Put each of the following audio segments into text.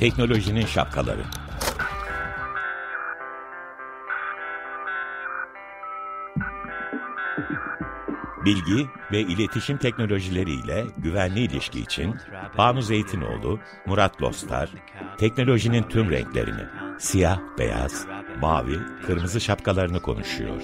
Teknolojinin şapkaları. Bilgi ve iletişim teknolojileriyle güvenli ilişki için Banu Zeytinoğlu, Murat Lostar, teknolojinin tüm renklerini, siyah, beyaz, mavi, kırmızı şapkalarını konuşuyor.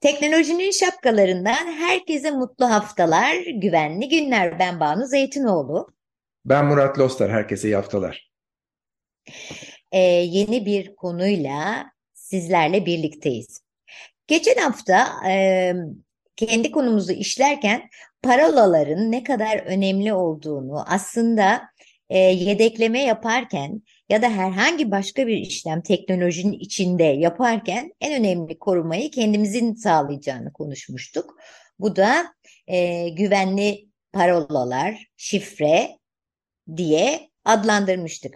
Teknolojinin şapkalarından herkese mutlu haftalar, güvenli günler. Ben Banu Zeytinoğlu. Ben Murat Lostar, herkese iyi haftalar. Ee, yeni bir konuyla sizlerle birlikteyiz. Geçen hafta e, kendi konumuzu işlerken parolaların ne kadar önemli olduğunu aslında e, yedekleme yaparken ya da herhangi başka bir işlem teknolojinin içinde yaparken en önemli korumayı kendimizin sağlayacağını konuşmuştuk. Bu da e, güvenli parolalar, şifre diye adlandırmıştık.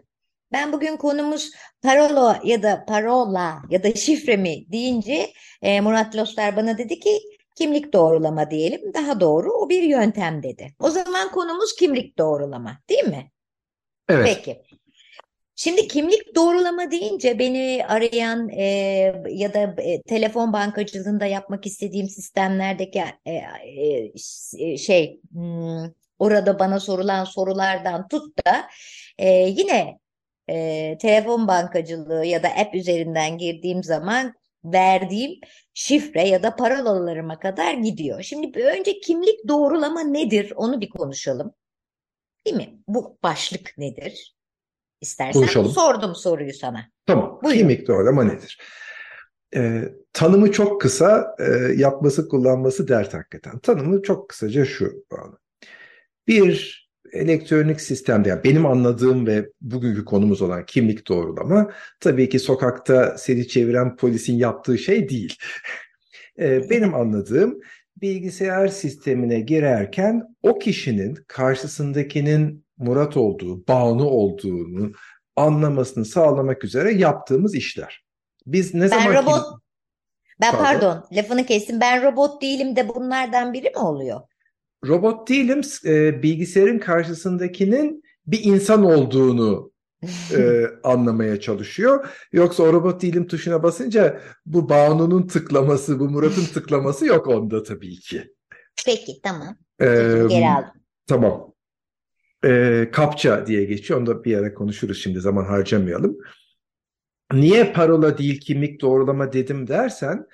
Ben bugün konumuz parola ya da parola ya da şifre mi deyince e, Murat Lostar bana dedi ki kimlik doğrulama diyelim. Daha doğru o bir yöntem dedi. O zaman konumuz kimlik doğrulama değil mi? Evet. Peki. Şimdi kimlik doğrulama deyince beni arayan e, ya da e, telefon bankacılığında yapmak istediğim sistemlerdeki e, e, şey hmm, orada bana sorulan sorulardan tut da e, yine e, telefon bankacılığı ya da app üzerinden girdiğim zaman verdiğim şifre ya da parolalarıma kadar gidiyor. Şimdi önce kimlik doğrulama nedir onu bir konuşalım. Değil mi? Bu başlık nedir? İstersen Konuşalım. sordum soruyu sana. Tamam. Buyurun. Kimlik doğrulama nedir? Ee, tanımı çok kısa, e, yapması kullanması dert hakikaten. Tanımı çok kısaca şu. Bir elektronik sistemde, yani benim anladığım ve bugünkü konumuz olan kimlik doğrulama, tabii ki sokakta seni çeviren polisin yaptığı şey değil. Ee, benim anladığım bilgisayar sistemine girerken o kişinin karşısındakinin Murat olduğu, Banu olduğunu anlamasını sağlamak üzere yaptığımız işler. Biz ne Ben zaman robot, ben Pardon. pardon lafını kestim. Ben robot değilim de bunlardan biri mi oluyor? robot değilim, e, bilgisayarın karşısındakinin bir insan olduğunu e, anlamaya çalışıyor. Yoksa o robot değilim tuşuna basınca bu Banu'nun tıklaması, bu Murat'ın tıklaması yok onda tabii ki. Peki tamam. Ee, geri aldım. Tamam. Ee, kapça diye geçiyor. Onu da bir ara konuşuruz şimdi zaman harcamayalım. Niye parola değil kimlik doğrulama dedim dersen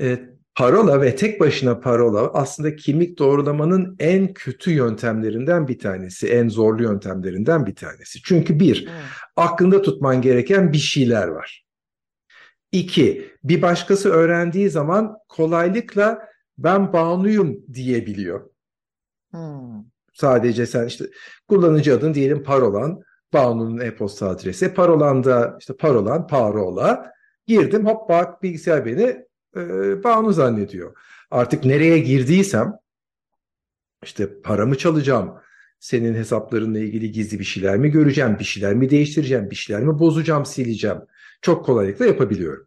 e, parola ve tek başına parola aslında kimlik doğrulamanın en kötü yöntemlerinden bir tanesi. En zorlu yöntemlerinden bir tanesi. Çünkü bir, aklında tutman gereken bir şeyler var. İki, bir başkası öğrendiği zaman kolaylıkla ben Banu'yum diyebiliyor. Hmm. Sadece sen işte kullanıcı adın diyelim parolan, Banu'nun e-posta adresi, parolanda işte parolan, parola. Girdim hop bak bilgisayar beni Banu zannediyor. Artık nereye girdiysem işte paramı çalacağım, senin hesaplarınla ilgili gizli bir şeyler mi göreceğim, bir şeyler mi değiştireceğim, bir şeyler mi bozacağım, sileceğim. Çok kolaylıkla yapabiliyorum.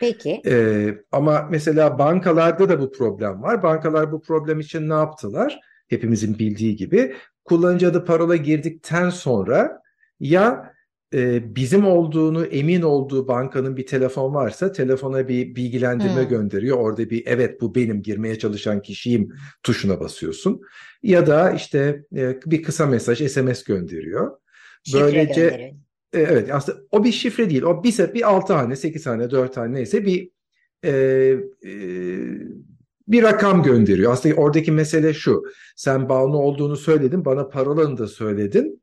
Peki. Ee, ama mesela bankalarda da bu problem var. Bankalar bu problem için ne yaptılar? Hepimizin bildiği gibi kullanıcı adı parola girdikten sonra ya e, bizim olduğunu emin olduğu bankanın bir telefon varsa telefona bir bilgilendirme Hmm. gönderiyor. Orada bir evet bu benim girmeye çalışan kişiyim tuşuna basıyorsun. Ya da işte e, bir kısa mesaj SMS gönderiyor. Şifre Böylece e, Evet aslında o bir şifre değil. O bir, bir 6 hane, 8 hane, 4 hane neyse bir e, e, bir rakam gönderiyor. Aslında oradaki mesele şu. Sen Banu olduğunu söyledin, bana parolanı da söyledin.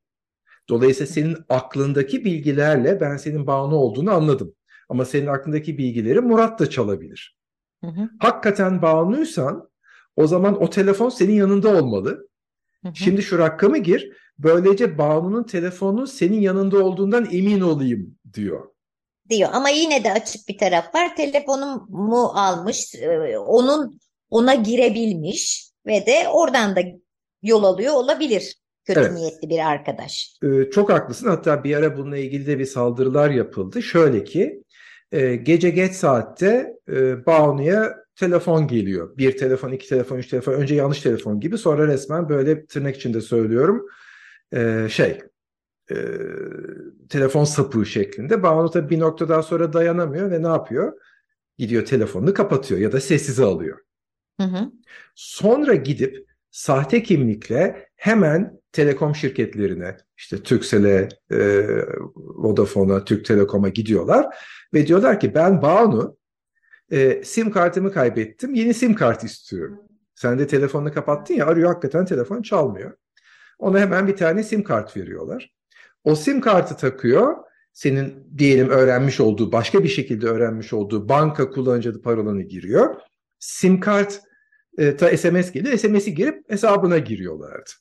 Dolayısıyla senin aklındaki bilgilerle ben senin Banu olduğunu anladım. Ama senin aklındaki bilgileri Murat da çalabilir. Hı hı. Hakikaten Banu'ysan O zaman o telefon senin yanında olmalı. Hı hı. Şimdi şu rakamı gir. Böylece Banu'nun telefonunun senin yanında olduğundan emin olayım diyor. Diyor ama yine de açık bir taraf var. Telefonumu almış, e, onun ona girebilmiş ve de oradan da yol alıyor olabilir. Kötü evet. niyetli bir arkadaş. Ee, çok haklısın. Hatta bir ara bununla ilgili de bir saldırılar yapıldı. Şöyle ki e, gece geç saatte e, Banu'ya telefon geliyor. Bir telefon, iki telefon, üç telefon. Önce yanlış telefon gibi. Sonra resmen böyle tırnak içinde söylüyorum. E, şey e, telefon sapığı şeklinde. Banu tabii bir noktadan sonra dayanamıyor ve ne yapıyor? Gidiyor telefonunu kapatıyor ya da sessize alıyor. Hı hı. Sonra gidip sahte kimlikle hemen telekom şirketlerine işte Turkcell'e, e, Vodafone'a, Türk Telekom'a gidiyorlar ve diyorlar ki ben Banu e, sim kartımı kaybettim yeni sim kart istiyorum. Sen de telefonunu kapattın ya arıyor hakikaten telefon çalmıyor. Ona hemen bir tane sim kart veriyorlar. O sim kartı takıyor. Senin diyelim öğrenmiş olduğu, başka bir şekilde öğrenmiş olduğu banka kullanıcı adı parolanı giriyor. Sim kart e, ta SMS geliyor. SMS'i girip hesabına giriyorlardı.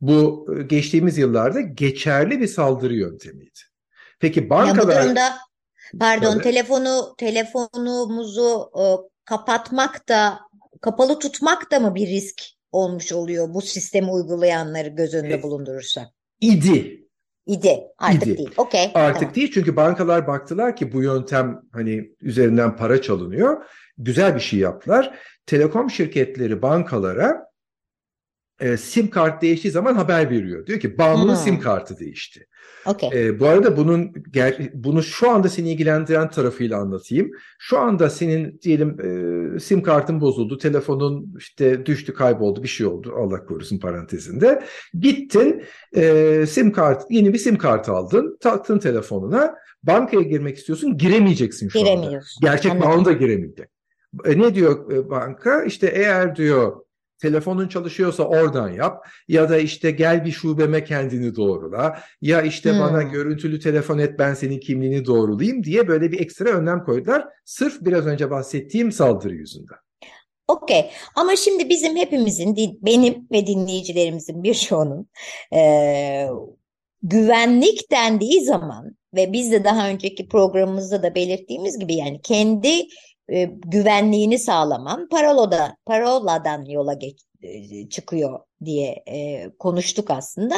Bu e, geçtiğimiz yıllarda geçerli bir saldırı yöntemiydi. Peki bankalar... Ya bu durumda pardon Tabii. telefonu telefonumuzu e, kapatmak da kapalı tutmak da mı bir risk olmuş oluyor bu sistemi uygulayanları göz önünde e, bulundurursak? İdi. İdi. Artık İdi. değil. Okey. Artık tamam. değil çünkü bankalar baktılar ki bu yöntem hani üzerinden para çalınıyor. Güzel bir şey yaptılar. Telekom şirketleri bankalara e, sim kart değiştiği zaman haber veriyor. Diyor ki Banu'nun hmm. sim kartı değişti. Okay. E, bu arada bunun bunu şu anda seni ilgilendiren tarafıyla anlatayım. Şu anda senin diyelim e, sim kartın bozuldu, telefonun işte düştü, kayboldu, bir şey oldu. Allah korusun parantezinde. Gittin e, sim kart yeni bir sim kart aldın, taktın telefonuna. Bankaya girmek istiyorsun, giremeyeceksin şu anda. Gerçek Banu da giremeyecek. E, ne diyor e, banka? İşte eğer diyor telefonun çalışıyorsa oradan yap ya da işte gel bir şubeme kendini doğrula ya işte hmm. bana görüntülü telefon et ben senin kimliğini doğrulayayım diye böyle bir ekstra önlem koydular. Sırf biraz önce bahsettiğim saldırı yüzünden. Okey ama şimdi bizim hepimizin benim ve dinleyicilerimizin birçoğunun e, güvenlik dendiği zaman ve biz de daha önceki programımızda da belirttiğimiz gibi yani kendi e, güvenliğini sağlaman parolada paroladan yola geç, e, çıkıyor diye e, konuştuk aslında.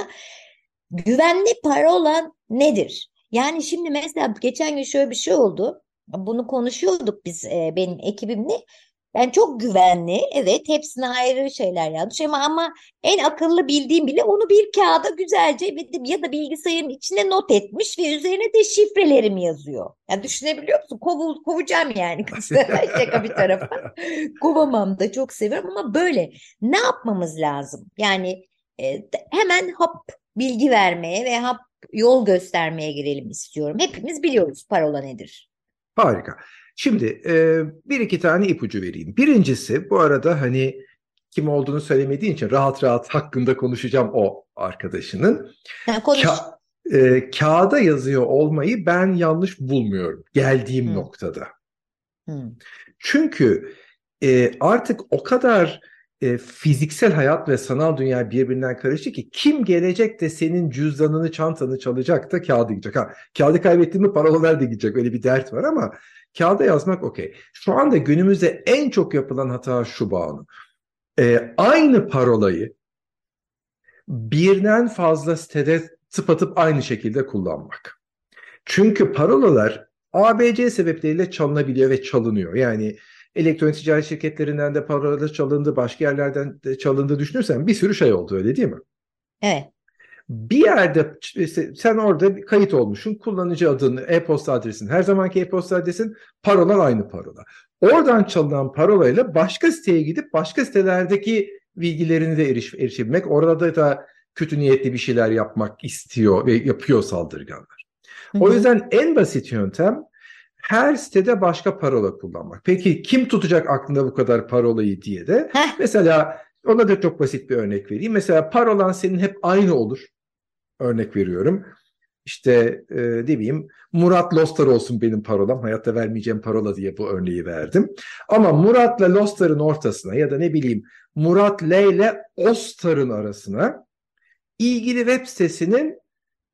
Güvenli parola nedir? Yani şimdi mesela geçen gün şöyle bir şey oldu. Bunu konuşuyorduk biz e, benim ekibimle. Yani çok güvenli. Evet hepsine ayrı şeyler yazmış ama, ama en akıllı bildiğim bile onu bir kağıda güzelce ya da bilgisayarın içine not etmiş ve üzerine de şifrelerim yazıyor. Yani düşünebiliyor musun? Kovul, kovacağım yani kızı. Şaka bir tarafa. Kovamam da çok seviyorum ama böyle ne yapmamız lazım? Yani e, hemen hap bilgi vermeye ve hap yol göstermeye girelim istiyorum. Hepimiz biliyoruz parola nedir. Harika. Şimdi e, bir iki tane ipucu vereyim. Birincisi bu arada hani kim olduğunu söylemediğin için rahat rahat hakkında konuşacağım o arkadaşının. Ha, konuş. Ka- e, kağıda yazıyor olmayı ben yanlış bulmuyorum geldiğim hmm. noktada. Hmm. Çünkü e, artık o kadar e, fiziksel hayat ve sanal dünya birbirinden karıştı ki kim gelecek de senin cüzdanını çantanı çalacak da kağıdı gidecek. Ha, kağıdı kaybettiğinde paralar da gidecek öyle bir dert var ama Kağıda yazmak okey. Şu anda günümüzde en çok yapılan hata şu bağlı. Ee, aynı parolayı birden fazla sitede tıpatıp aynı şekilde kullanmak. Çünkü parolalar ABC sebepleriyle çalınabiliyor ve çalınıyor. Yani elektronik ticaret şirketlerinden de parolalar çalındı, başka yerlerden de çalındı düşünürsen bir sürü şey oldu öyle değil mi? Evet bir yerde sen orada kayıt olmuşsun. Kullanıcı adını, e-posta adresin, her zamanki e-posta adresin, parolar aynı parola. Oradan çalınan parolayla başka siteye gidip başka sitelerdeki bilgilerini de eriş, erişebilmek. Orada da kötü niyetli bir şeyler yapmak istiyor ve yapıyor saldırganlar. Hı hı. O yüzden en basit yöntem her sitede başka parola kullanmak. Peki kim tutacak aklında bu kadar parolayı diye de mesela ona da çok basit bir örnek vereyim. Mesela parolan senin hep aynı olur örnek veriyorum. işte e, ne bileyim Murat Lostar olsun benim parolam. Hayatta vermeyeceğim parola diye bu örneği verdim. Ama Murat'la Lostar'ın ortasına ya da ne bileyim Murat L ile Ostar'ın arasına ilgili web sitesinin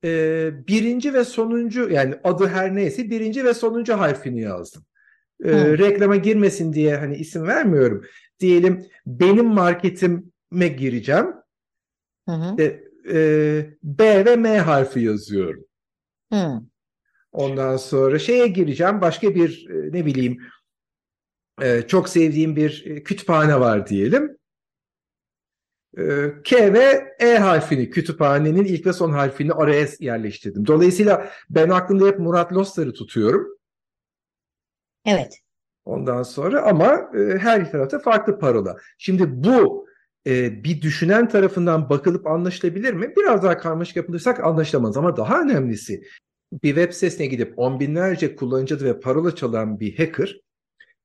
e, birinci ve sonuncu yani adı her neyse birinci ve sonuncu harfini yazdım. E, reklama girmesin diye hani isim vermiyorum. Diyelim benim marketime gireceğim. Hı hı. E, e, B ve M harfi yazıyorum. Hı. Ondan sonra şeye gireceğim başka bir e, ne bileyim e, çok sevdiğim bir e, kütüphane var diyelim. K ve E harfini kütüphanenin ilk ve son harfini araya yerleştirdim. Dolayısıyla ben aklımda hep Murat Lostar'ı tutuyorum. Evet. Ondan sonra ama her tarafta farklı parola. Şimdi bu e, bir düşünen tarafından bakılıp anlaşılabilir mi? Biraz daha karmaşık yapılırsak anlaşılamaz ama daha önemlisi bir web sitesine gidip on binlerce kullanıcı ve parola çalan bir hacker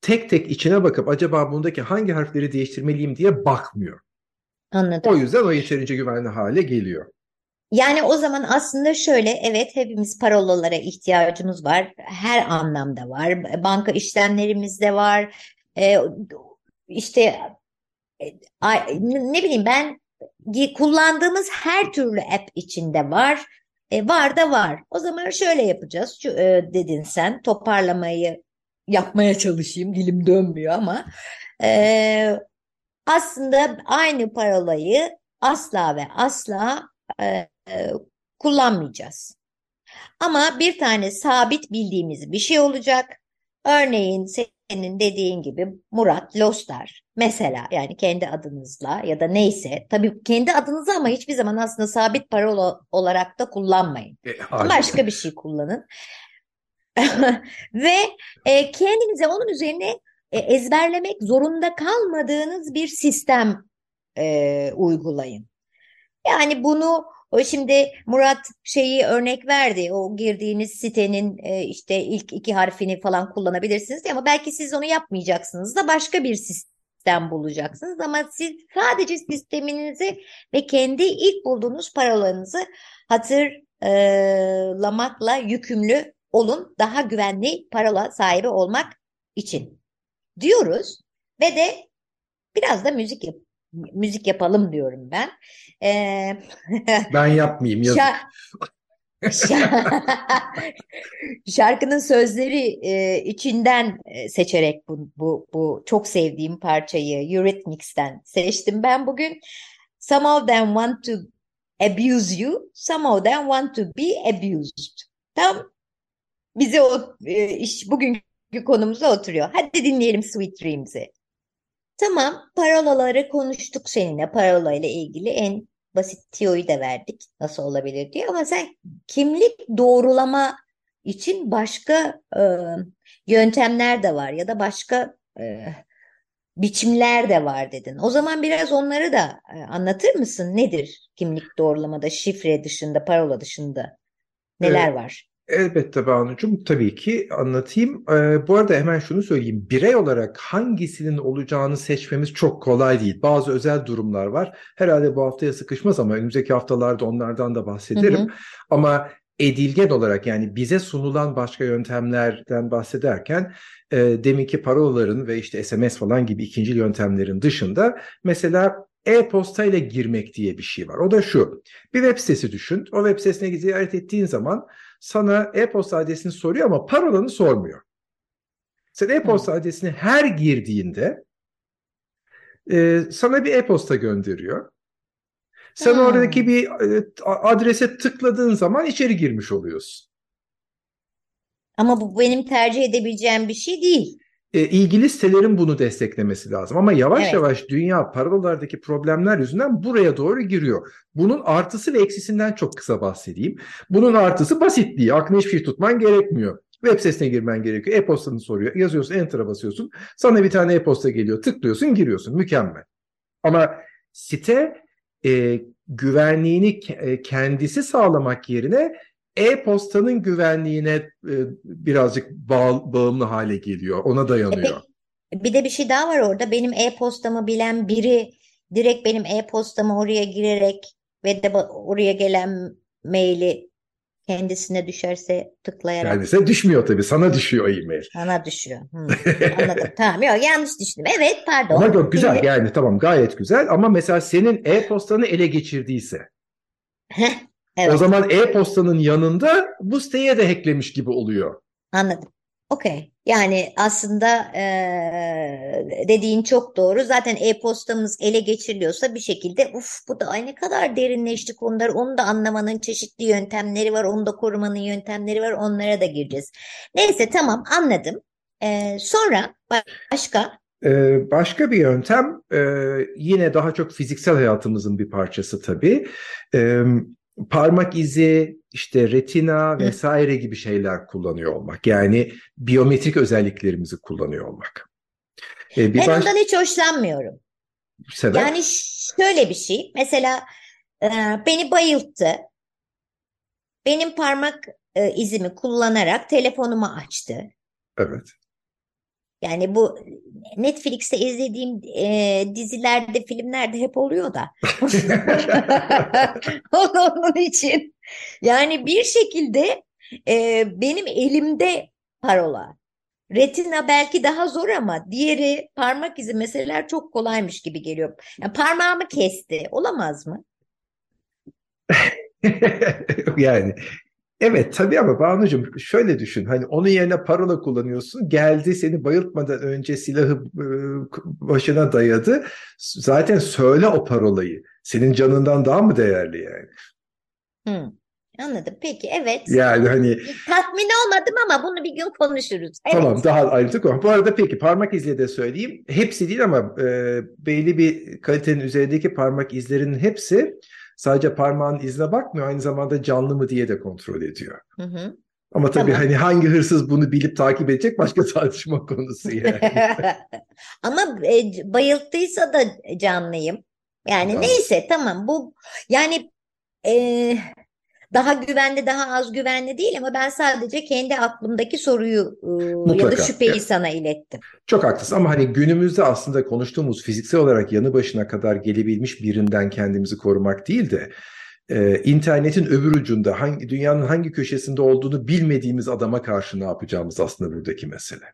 tek tek içine bakıp acaba bundaki hangi harfleri değiştirmeliyim diye bakmıyor. Anladım. O yüzden o yeterince güvenli hale geliyor. Yani o zaman aslında şöyle evet hepimiz parolalara ihtiyacımız var. Her anlamda var. Banka işlemlerimizde var. Ee, işte ne bileyim ben kullandığımız her türlü app içinde var. E, var da var. O zaman şöyle yapacağız. Şu, e, dedin sen toparlamayı yapmaya çalışayım. Dilim dönmüyor ama e, aslında aynı parolayı asla ve asla e, e, kullanmayacağız. Ama bir tane sabit bildiğimiz bir şey olacak. Örneğin senin dediğin gibi Murat Lostar mesela yani kendi adınızla ya da neyse tabii kendi adınızı ama hiçbir zaman aslında sabit parola olarak da kullanmayın. E, Başka bir şey kullanın. Ve e, kendinize onun üzerine e, ezberlemek zorunda kalmadığınız bir sistem e, uygulayın. Yani bunu o şimdi Murat şeyi örnek verdi. O girdiğiniz sitenin e, işte ilk iki harfini falan kullanabilirsiniz ama belki siz onu yapmayacaksınız da başka bir sistem bulacaksınız ama siz sadece sisteminizi ve kendi ilk bulduğunuz paralarınızı hatırlamakla yükümlü olun daha güvenli parola sahibi olmak için diyoruz ve de biraz da müzik yap müzik yapalım diyorum ben. Ee, ben yapmayayım yazık. Şarkının sözleri e, içinden e, seçerek bu, bu, bu çok sevdiğim parçayı Eurythmics'ten seçtim ben bugün. Some of them want to abuse you, some of them want to be abused. Tam bize o e, iş bugünkü konumuza oturuyor. Hadi dinleyelim Sweet Dreams'i. Tamam, parolaları konuştuk seninle. Parola ile ilgili en basit tiyoyu da verdik. Nasıl olabilir diye. Ama sen kimlik doğrulama için başka e, yöntemler de var ya da başka e, biçimler de var dedin. O zaman biraz onları da e, anlatır mısın? Nedir kimlik doğrulamada şifre dışında, parola dışında neler evet. var? Elbette Banu'cum tabii ki anlatayım. Ee, bu arada hemen şunu söyleyeyim. Birey olarak hangisinin olacağını seçmemiz çok kolay değil. Bazı özel durumlar var. Herhalde bu haftaya sıkışmaz ama önümüzdeki haftalarda onlardan da bahsederim. Hı hı. Ama edilgen olarak yani bize sunulan başka yöntemlerden bahsederken e, deminki parolaların ve işte SMS falan gibi ikinci yöntemlerin dışında mesela e-posta ile girmek diye bir şey var. O da şu. Bir web sitesi düşün. O web sitesine ziyaret ettiğin zaman sana e-posta adresini soruyor ama parolanı sormuyor. Sen e-posta adresini her girdiğinde e, sana bir e-posta gönderiyor. Sen hmm. oradaki bir e, adrese tıkladığın zaman içeri girmiş oluyorsun. Ama bu benim tercih edebileceğim bir şey değil e, ilgili sitelerin bunu desteklemesi lazım. Ama yavaş evet. yavaş dünya parolalardaki problemler yüzünden buraya doğru giriyor. Bunun artısı ve eksisinden çok kısa bahsedeyim. Bunun artısı basitliği. Aklına hiçbir şey tutman gerekmiyor. Web sitesine girmen gerekiyor. E-postanı soruyor. Yazıyorsun, enter'a basıyorsun. Sana bir tane e-posta geliyor. Tıklıyorsun, giriyorsun. Mükemmel. Ama site e, güvenliğini e, kendisi sağlamak yerine e-postanın güvenliğine e, birazcık bağ, bağımlı hale geliyor. Ona dayanıyor. E, bir de bir şey daha var orada. Benim e-postamı bilen biri direkt benim e-postamı oraya girerek ve de oraya gelen maili Kendisine düşerse tıklayarak. Kendisine düşmüyor tabii. Sana düşüyor e-mail. Sana düşüyor. Hmm, anladım. tamam. Yok yanlış düşündüm. Evet pardon. Ama yok güzel Şimdi- yani tamam gayet güzel ama mesela senin e-postanı ele geçirdiyse Heh, o evet zaman e-postanın yanında bu siteye de hacklemiş gibi oluyor. anladım. Okey. Yani aslında eee, dediğin çok doğru. Zaten e-postamız ele geçiriliyorsa bir şekilde uf bu da ay ne kadar derinleşti konular. Onu da anlamanın çeşitli yöntemleri var. Onu da korumanın yöntemleri var. Onlara da gireceğiz. Neyse tamam anladım. Eee, sonra başka? Ee, başka bir yöntem e, yine daha çok fiziksel hayatımızın bir parçası tabii. Ee, parmak izi, işte retina vesaire gibi şeyler kullanıyor olmak. Yani biyometrik özelliklerimizi kullanıyor olmak. Ee, bir Ben baş ondan hiç hoşlanmıyorum. sebep Yani şöyle bir şey. Mesela e, beni bayılttı. Benim parmak e, izimi kullanarak telefonumu açtı. evet. Yani bu Netflix'te izlediğim e, dizilerde, filmlerde hep oluyor da. Onun için. Yani bir şekilde e, benim elimde parola. Retina belki daha zor ama diğeri parmak izi meseleler çok kolaymış gibi geliyor. Yani parmağımı kesti. Olamaz mı? Yani evet tabii ama Banucuğum şöyle düşün. Hani onun yerine parola kullanıyorsun. Geldi seni bayıltmadan önce silahı e, başına dayadı. Zaten söyle o parolayı. Senin canından daha mı değerli yani? Hı, anladım. Peki evet. Yani hani Tatmin olmadım ama bunu bir gün konuşuruz. Evet. tamam daha ayrıntı konu. Bu arada peki parmak izle de söyleyeyim. Hepsi değil ama e, belli bir kalitenin üzerindeki parmak izlerinin hepsi sadece parmağın izine bakmıyor. Aynı zamanda canlı mı diye de kontrol ediyor. Hı hı. Ama tabii Tamam. hani hangi hırsız bunu bilip takip edecek başka tartışma konusu yani. Ama e, bayılttıysa da canlıyım. Yani Tamam. neyse tamam bu yani e, daha güvenli daha az güvenli değil ama ben sadece kendi aklımdaki soruyu e, ya da Mutlaka. şüpheyi Evet. sana ilettim. Çok haklısın ama hani günümüzde aslında konuştuğumuz fiziksel olarak yanı başına kadar gelebilmiş birinden kendimizi korumak değil de e, internetin öbür ucunda hangi dünyanın hangi köşesinde olduğunu bilmediğimiz adama karşı ne yapacağımız aslında buradaki mesele.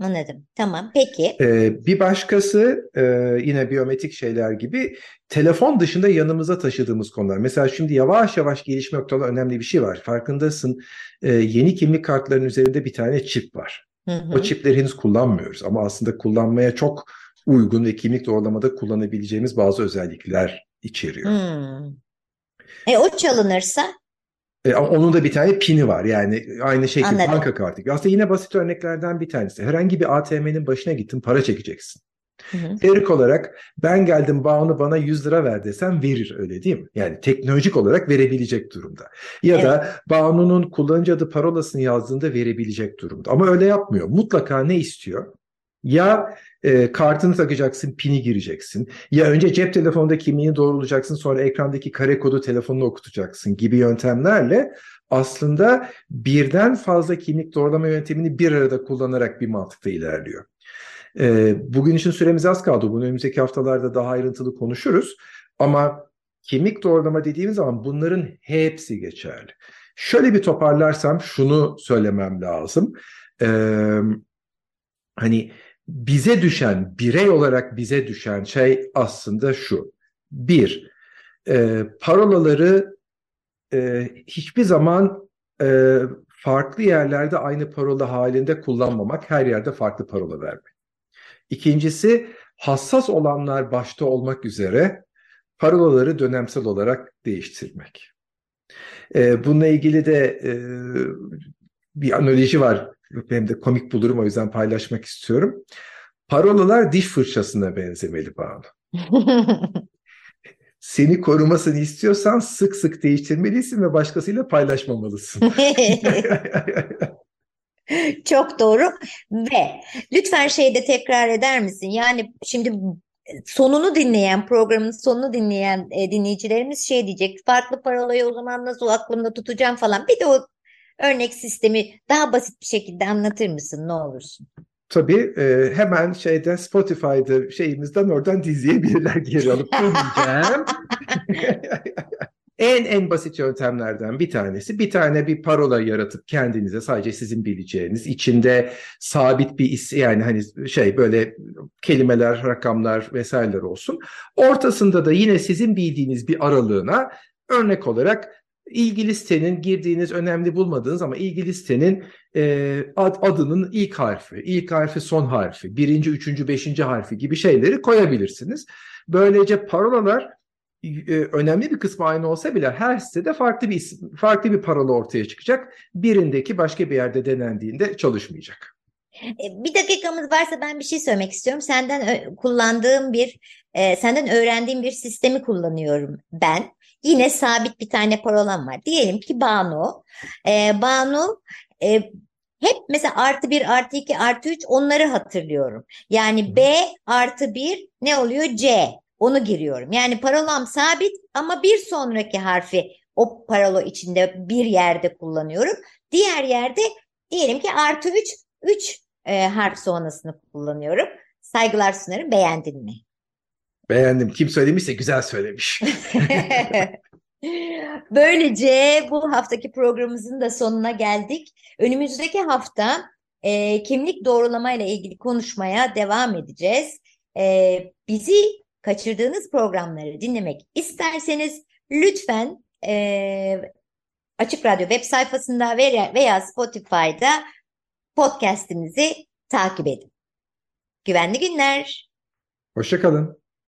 Anladım. Tamam. Peki. Ee, bir başkası e, yine biyometrik şeyler gibi telefon dışında yanımıza taşıdığımız konular. Mesela şimdi yavaş yavaş gelişme noktaları önemli bir şey var. Farkındasın e, yeni kimlik kartlarının üzerinde bir tane çip var. Hı O hı. çipleri henüz kullanmıyoruz ama aslında kullanmaya çok uygun ve kimlik doğrulamada kullanabileceğimiz bazı özellikler içeriyor. Hmm. E o çalınırsa? E, ama onun da bir tane pini var. Yani aynı şekilde Anladım. banka kartı. gibi. Aslında yine basit örneklerden bir tanesi. Herhangi bir ATM'nin başına gittin para çekeceksin. Teorik olarak ben geldim Banu bana 100 lira ver desem verir öyle değil mi? Yani teknolojik olarak verebilecek durumda. Ya da Banu'nun kullanıcı adı parolasını yazdığında verebilecek durumda. Ama öyle yapmıyor. Mutlaka ne istiyor? Ya e, kartını takacaksın, pini gireceksin. Ya önce cep telefonunda kimliğini doğrulayacaksın, sonra ekrandaki kare kodu telefonuna okutacaksın gibi yöntemlerle aslında birden fazla kimlik doğrulama yöntemini bir arada kullanarak bir mantıkta ilerliyor. E, bugün için süremiz az kaldı. Bunu önümüzdeki haftalarda daha ayrıntılı konuşuruz. Ama kimlik doğrulama dediğimiz zaman bunların hepsi geçerli. Şöyle bir toparlarsam şunu söylemem lazım. Ee, hani bize düşen, birey olarak bize düşen şey aslında şu. Bir, e, parolaları e, hiçbir zaman e, farklı yerlerde aynı parola halinde kullanmamak, her yerde farklı parola vermek. İkincisi, hassas olanlar başta olmak üzere parolaları dönemsel olarak değiştirmek. E, bununla ilgili de e, bir analoji var. Benim de komik bulurum o yüzden paylaşmak istiyorum. Parolalar diş fırçasına benzemeli Banu. Seni korumasını istiyorsan sık sık değiştirmelisin ve başkasıyla paylaşmamalısın. Çok doğru ve lütfen şeyi de tekrar eder misin? Yani şimdi sonunu dinleyen programın sonunu dinleyen e, dinleyicilerimiz şey diyecek farklı parolayı o zaman nasıl aklımda tutacağım falan. Bir de o örnek sistemi daha basit bir şekilde anlatır mısın ne olursun? Tabii e, hemen şeyden Spotify'da şeyimizden oradan izleyebilirler geri alıp döneceğim. En en basit yöntemlerden bir tanesi bir tane bir parola yaratıp kendinize sadece sizin bileceğiniz içinde sabit bir is yani hani şey böyle kelimeler, rakamlar vesaireler olsun. Ortasında da yine sizin bildiğiniz bir aralığına örnek olarak ilgili sitenin girdiğiniz önemli bulmadığınız ama ilgili sitenin e, ad, adının ilk harfi, ilk harfi son harfi, birinci, üçüncü, beşinci harfi gibi şeyleri koyabilirsiniz. Böylece parolalar e, önemli bir kısmı aynı olsa bile her sitede farklı bir isim, farklı bir parola ortaya çıkacak. Birindeki başka bir yerde denendiğinde çalışmayacak. E, bir dakikamız varsa ben bir şey söylemek istiyorum. Senden kullandığım bir, e, senden öğrendiğim bir sistemi kullanıyorum ben. Yine sabit bir tane parolam var. Diyelim ki Banu. E, Banu e, hep mesela artı bir, artı iki, artı üç onları hatırlıyorum. Yani B artı bir ne oluyor? C. Onu giriyorum. Yani parolam sabit ama bir sonraki harfi o paralo içinde bir yerde kullanıyorum. Diğer yerde diyelim ki artı üç, üç e, harf sonrasını kullanıyorum. Saygılar sunarım. Beğendin mi? Beğendim. Kim söylemişse güzel söylemiş. Böylece bu haftaki programımızın da sonuna geldik. Önümüzdeki hafta e, kimlik doğrulama ile ilgili konuşmaya devam edeceğiz. E, bizi kaçırdığınız programları dinlemek isterseniz lütfen e, Açık Radyo web sayfasında veya, veya Spotify'da podcastimizi takip edin. Güvenli günler. Hoşçakalın.